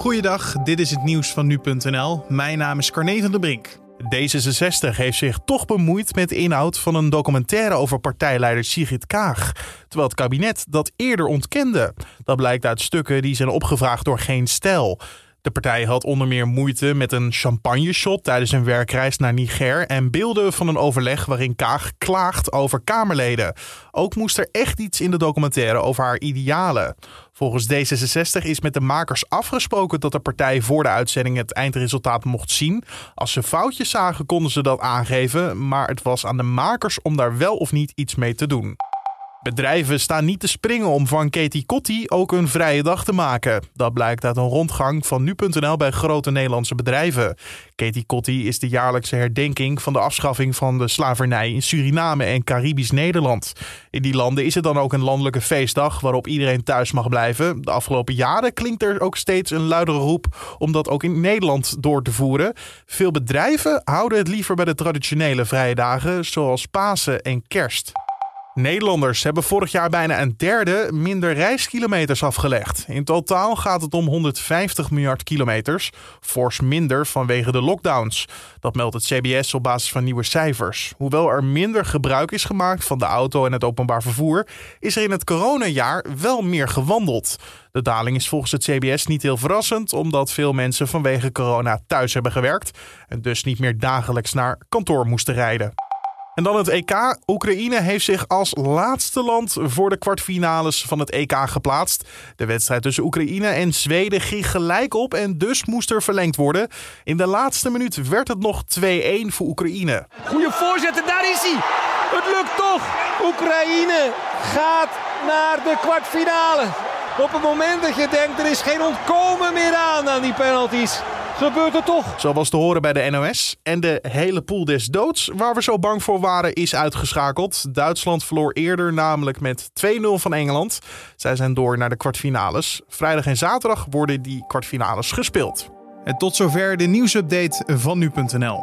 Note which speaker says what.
Speaker 1: Goeiedag, dit is het nieuws van nu.nl. Mijn naam is Carne van der Brink. D66 heeft zich toch bemoeid met de inhoud van een documentaire over partijleider Sigrid Kaag. Terwijl het kabinet dat eerder ontkende. Dat blijkt uit stukken die zijn opgevraagd door Geen Stijl. De partij had onder meer moeite met een champagne-shot tijdens een werkreis naar Niger en beelden van een overleg waarin Kaag klaagt over Kamerleden. Ook moest er echt iets in de documentaire over haar idealen. Volgens D66 is met de makers afgesproken dat de partij voor de uitzending het eindresultaat mocht zien. Als ze foutjes zagen, konden ze dat aangeven, maar het was aan de makers om daar wel of niet iets mee te doen. Bedrijven staan niet te springen om van Katie Kotti ook een vrije dag te maken. Dat blijkt uit een rondgang van nu.nl bij grote Nederlandse bedrijven. Katie Kotti is de jaarlijkse herdenking van de afschaffing van de slavernij in Suriname en Caribisch Nederland. In die landen is het dan ook een landelijke feestdag waarop iedereen thuis mag blijven. De afgelopen jaren klinkt er ook steeds een luidere roep om dat ook in Nederland door te voeren. Veel bedrijven houden het liever bij de traditionele vrije dagen zoals Pasen en Kerst. Nederlanders hebben vorig jaar bijna een derde minder reiskilometers afgelegd. In totaal gaat het om 150 miljard kilometers, fors minder vanwege de lockdowns. Dat meldt het CBS op basis van nieuwe cijfers. Hoewel er minder gebruik is gemaakt van de auto en het openbaar vervoer, is er in het coronajaar wel meer gewandeld. De daling is volgens het CBS niet heel verrassend, omdat veel mensen vanwege corona thuis hebben gewerkt en dus niet meer dagelijks naar kantoor moesten rijden. En dan het EK. Oekraïne heeft zich als laatste land voor de kwartfinales van het EK geplaatst. De wedstrijd tussen Oekraïne en Zweden ging gelijk op en dus moest er verlengd worden. In de laatste minuut werd het nog 2-1 voor Oekraïne.
Speaker 2: Goeie voorzet en daar is hij. Het lukt toch. Oekraïne gaat naar de kwartfinale. Op het moment dat je denkt er is geen ontkomen meer aan aan die penalties gebeurt het toch.
Speaker 1: Zo was te horen bij de NOS. En de hele pool des doods, waar we zo bang voor waren, is uitgeschakeld. Duitsland verloor eerder namelijk met 2-0 van Engeland. Zij zijn door naar de kwartfinales. Vrijdag en zaterdag worden die kwartfinales gespeeld. En tot zover de nieuwsupdate van nu.nl.